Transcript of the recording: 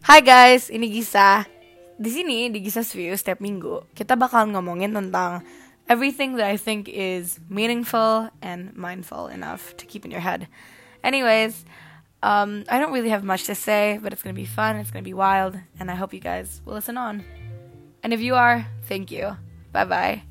Hai guys, ini Gisa. Di sini di Gisa's View setiap minggu kita bakal ngomongin tentang everything that I think is meaningful and mindful enough to keep in your head. Anyways, um, I don't really have much to say, but it's gonna be fun, it's gonna be wild, and I hope you guys will listen on. And if you are, thank you. Bye bye.